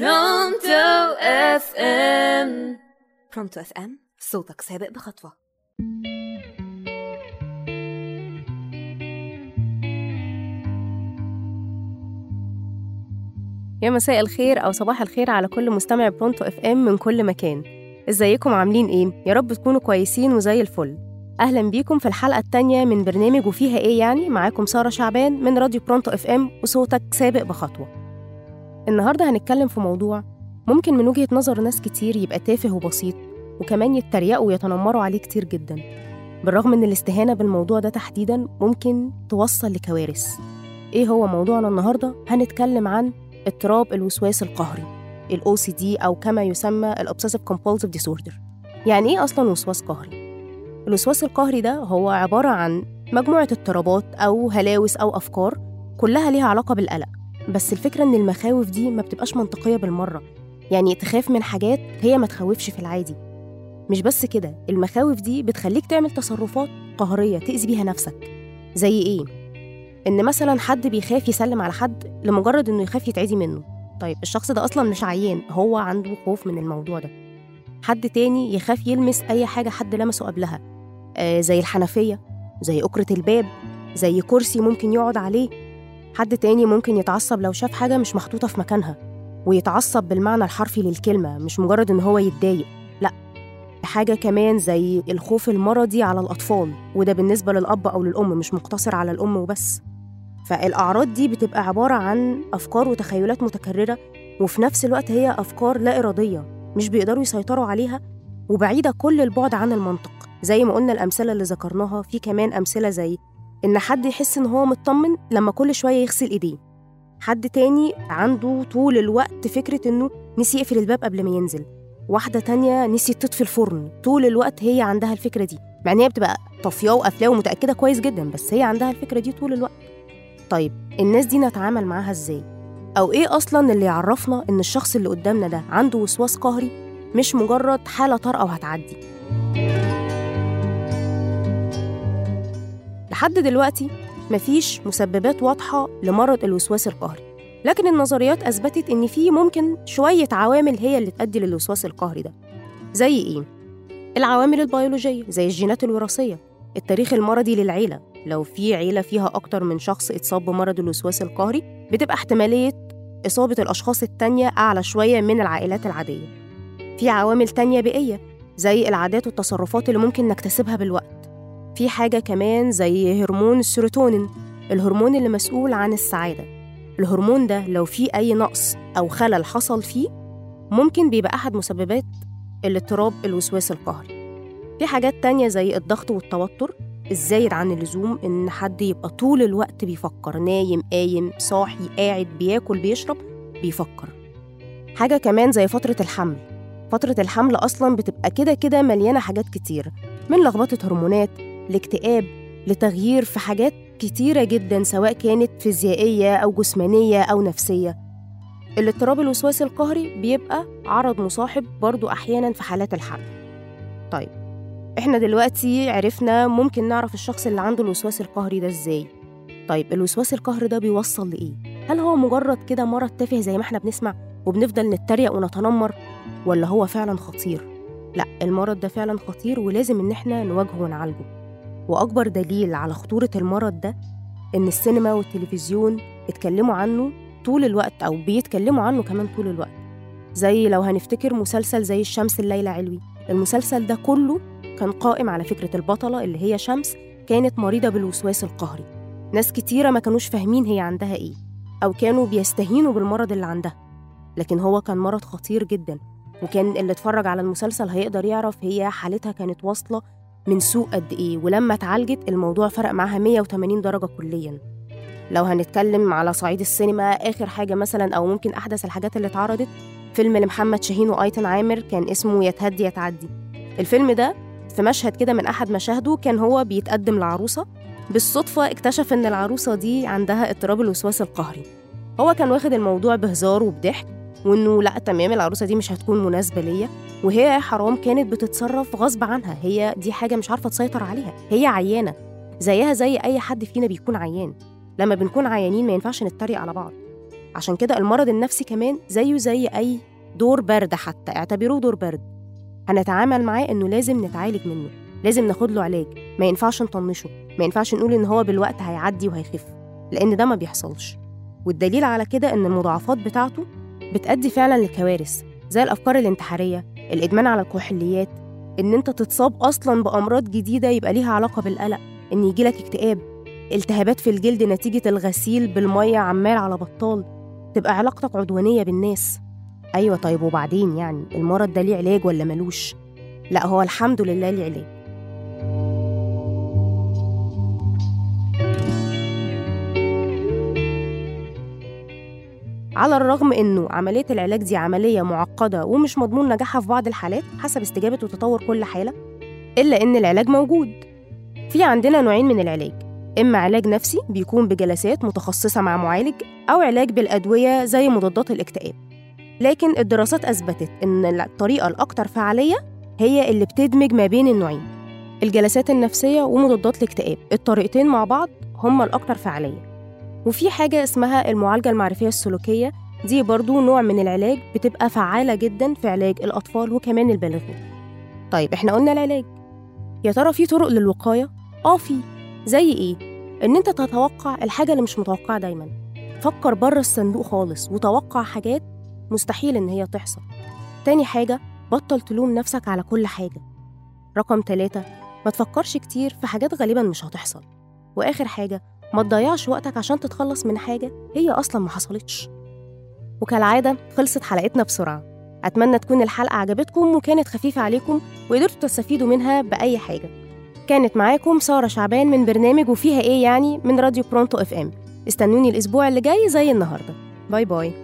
برونتو أف إم. برونتو أف إم صوتك سابق بخطوة. يا مساء الخير أو صباح الخير على كل مستمع برونتو أف إم من كل مكان. إزيكم؟ عاملين إيه؟ يا رب تكونوا كويسين وزي الفل. أهلا بيكم في الحلقة التانية من برنامج وفيها إيه يعني؟ معاكم سارة شعبان من راديو برونتو أف إم وصوتك سابق بخطوة. النهاردة هنتكلم في موضوع ممكن من وجهة نظر ناس كتير يبقى تافه وبسيط وكمان يتريقوا ويتنمروا عليه كتير جدا بالرغم ان الاستهانة بالموضوع ده تحديدا ممكن توصل لكوارث إيه هو موضوعنا النهاردة؟ هنتكلم عن اضطراب الوسواس القهري ال OCD أو كما يسمى ال Obsessive Compulsive Disorder يعني إيه أصلاً وسواس قهري؟ الوسواس القهري ده هو عبارة عن مجموعة اضطرابات أو هلاوس أو أفكار كلها ليها علاقة بالقلق بس الفكرة إن المخاوف دي ما بتبقاش منطقية بالمرة. يعني تخاف من حاجات هي ما تخوفش في العادي. مش بس كده المخاوف دي بتخليك تعمل تصرفات قهرية تأذي بيها نفسك. زي إيه؟ إن مثلا حد بيخاف يسلم على حد لمجرد إنه يخاف يتعدي منه. طيب الشخص ده أصلا مش عيان هو عنده خوف من الموضوع ده. حد تاني يخاف يلمس أي حاجة حد لمسه قبلها. آه زي الحنفية زي أكرة الباب زي كرسي ممكن يقعد عليه. حد تاني ممكن يتعصب لو شاف حاجة مش محطوطة في مكانها ويتعصب بالمعنى الحرفي للكلمة مش مجرد إن هو يتضايق لأ. حاجة كمان زي الخوف المرضي على الأطفال وده بالنسبة للأب أو للأم مش مقتصر على الأم وبس. فالأعراض دي بتبقى عبارة عن أفكار وتخيلات متكررة وفي نفس الوقت هي أفكار لا إرادية مش بيقدروا يسيطروا عليها وبعيدة كل البعد عن المنطق. زي ما قلنا الأمثلة اللي ذكرناها في كمان أمثلة زي إن حد يحس إن هو مطمن لما كل شوية يغسل إيديه. حد تاني عنده طول الوقت فكرة إنه نسي يقفل الباب قبل ما ينزل. واحدة تانية نسيت تطفي الفرن. طول الوقت هي عندها الفكرة دي. مع إن هي بتبقى طافياه وقافلاه ومتأكدة كويس جدا بس هي عندها الفكرة دي طول الوقت. طيب الناس دي نتعامل معاها إزاي؟ أو إيه أصلا اللي يعرفنا إن الشخص اللي قدامنا ده عنده وسواس قهري؟ مش مجرد حالة طارئة وهتعدي؟ لحد دلوقتي مفيش مسببات واضحة لمرض الوسواس القهري. لكن النظريات أثبتت إن في ممكن شوية عوامل هي اللي تؤدي للوسواس القهري ده. زي إيه؟ العوامل البيولوجية زي الجينات الوراثية التاريخ المرضي للعيلة. لو في عيلة فيها أكتر من شخص اتصاب بمرض الوسواس القهري بتبقى احتمالية إصابة الأشخاص التانية أعلى شوية من العائلات العادية. في عوامل تانية بيئية زي العادات والتصرفات اللي ممكن نكتسبها بالوقت. في حاجة كمان زي هرمون السيروتونين الهرمون اللي مسؤول عن السعادة. الهرمون ده لو فيه أي نقص أو خلل حصل فيه ممكن بيبقى أحد مسببات الاضطراب الوسواس القهري. في حاجات تانية زي الضغط والتوتر الزايد عن اللزوم إن حد يبقى طول الوقت بيفكر نايم قايم صاحي قاعد بياكل بيشرب بيفكر. حاجة كمان زي فترة الحمل. فترة الحمل أصلا بتبقى كده كده مليانة حاجات كتير من لخبطة هرمونات لاكتئاب لتغيير في حاجات كتيرة جدا سواء كانت فيزيائية أو جسمانية أو نفسية الاضطراب الوسواسي القهري بيبقى عرض مصاحب برضو أحيانا في حالات الحمل طيب إحنا دلوقتي عرفنا ممكن نعرف الشخص اللي عنده الوسواس القهري ده إزاي طيب الوسواس القهري ده بيوصل لإيه؟ هل هو مجرد كده مرض تافه زي ما إحنا بنسمع وبنفضل نتريق ونتنمر ولا هو فعلا خطير؟ لأ المرض ده فعلا خطير ولازم إن إحنا نواجهه ونعالجه وأكبر دليل على خطورة المرض ده إن السينما والتلفزيون اتكلموا عنه طول الوقت أو بيتكلموا عنه كمان طول الوقت. زي لو هنفتكر مسلسل زي الشمس الليلة علوي. المسلسل ده كله كان قائم على فكرة البطلة اللي هي شمس كانت مريضة بالوسواس القهري. ناس كتيرة ما كانوش فاهمين هي عندها إيه أو كانوا بيستهينوا بالمرض اللي عندها. لكن هو كان مرض خطير جدا وكان اللي اتفرج على المسلسل هيقدر يعرف هي حالتها كانت واصلة من سوء قد إيه ولما اتعالجت الموضوع فرق معاها 180 درجة كليا. لو هنتكلم على صعيد السينما آخر حاجة مثلا أو ممكن أحدث الحاجات اللي اتعرضت فيلم لمحمد شاهين وأيتن عامر كان اسمه يا تهدي يا تعدي الفيلم ده في مشهد كده من أحد مشاهده كان هو بيتقدم لعروسة. بالصدفة اكتشف إن العروسة دي عندها اضطراب الوسواس القهري. هو كان واخد الموضوع بهزار وبضحك وإنه لأ تمام العروسة دي مش هتكون مناسبة ليا. وهي حرام كانت بتتصرف غصب عنها. هي دي حاجة مش عارفة تسيطر عليها. هي عيانة. زيها زي أي حد فينا بيكون عيان. لما بنكون عيانين ما ينفعش نتريق على بعض. عشان كده المرض النفسي كمان زيه زي أي دور برد حتى. اعتبروه دور برد. هنتعامل معاه إنه لازم نتعالج منه. لازم ناخد له علاج. ما ينفعش نطنشه. ما ينفعش نقول إن هو بالوقت هيعدي وهيخف. لأن ده ما بيحصلش. والدليل على كده إن المضاعفات بتاعته بتأدي فعلا لكوارث زي الأفكار الانتحارية الإدمان على الكحوليات إن أنت تتصاب أصلا بأمراض جديدة يبقى ليها علاقة بالقلق إن يجيلك اكتئاب التهابات في الجلد نتيجة الغسيل بالمية عمال على بطال تبقى علاقتك عدوانية بالناس أيوة طيب وبعدين يعني المرض ده ليه علاج ولا ملوش؟ لا هو الحمد لله ليه علاج على الرغم إنه عملية العلاج دي عملية معقدة ومش مضمون نجاحها في بعض الحالات حسب استجابة وتطور كل حالة إلا إن العلاج موجود. في عندنا نوعين من العلاج إما علاج نفسي بيكون بجلسات متخصصة مع معالج أو علاج بالأدوية زي مضادات الاكتئاب. لكن الدراسات أثبتت إن الطريقة الاكثر فعالية هي اللي بتدمج ما بين النوعين الجلسات النفسية ومضادات الاكتئاب. الطريقتين مع بعض هما الاكثر فعالية. وفي حاجة اسمها المعالجة المعرفية السلوكية. دي برضو نوع من العلاج بتبقى فعالة جدا في علاج الأطفال وكمان البالغين. طيب إحنا قلنا العلاج. يا ترى في طرق للوقاية؟ آه في. زي إيه؟ إن أنت تتوقع الحاجة اللي مش متوقعة دايما. فكر بره الصندوق خالص وتوقع حاجات مستحيل إن هي تحصل. تاني حاجة بطل تلوم نفسك على كل حاجة. رقم ثلاثة ما تفكرش كتير في حاجات غالبا مش هتحصل. وآخر حاجة ما تضيعش وقتك عشان تتخلص من حاجة هي أصلا ما حصلتش. وكالعادة خلصت حلقتنا بسرعة. أتمنى تكون الحلقة عجبتكم وكانت خفيفة عليكم وقدرتوا تستفيدوا منها بأي حاجة. كانت معاكم سارة شعبان من برنامج وفيها إيه يعني من راديو برونتو إف إم. استنوني الأسبوع اللي جاي زي النهاردة. bye bye.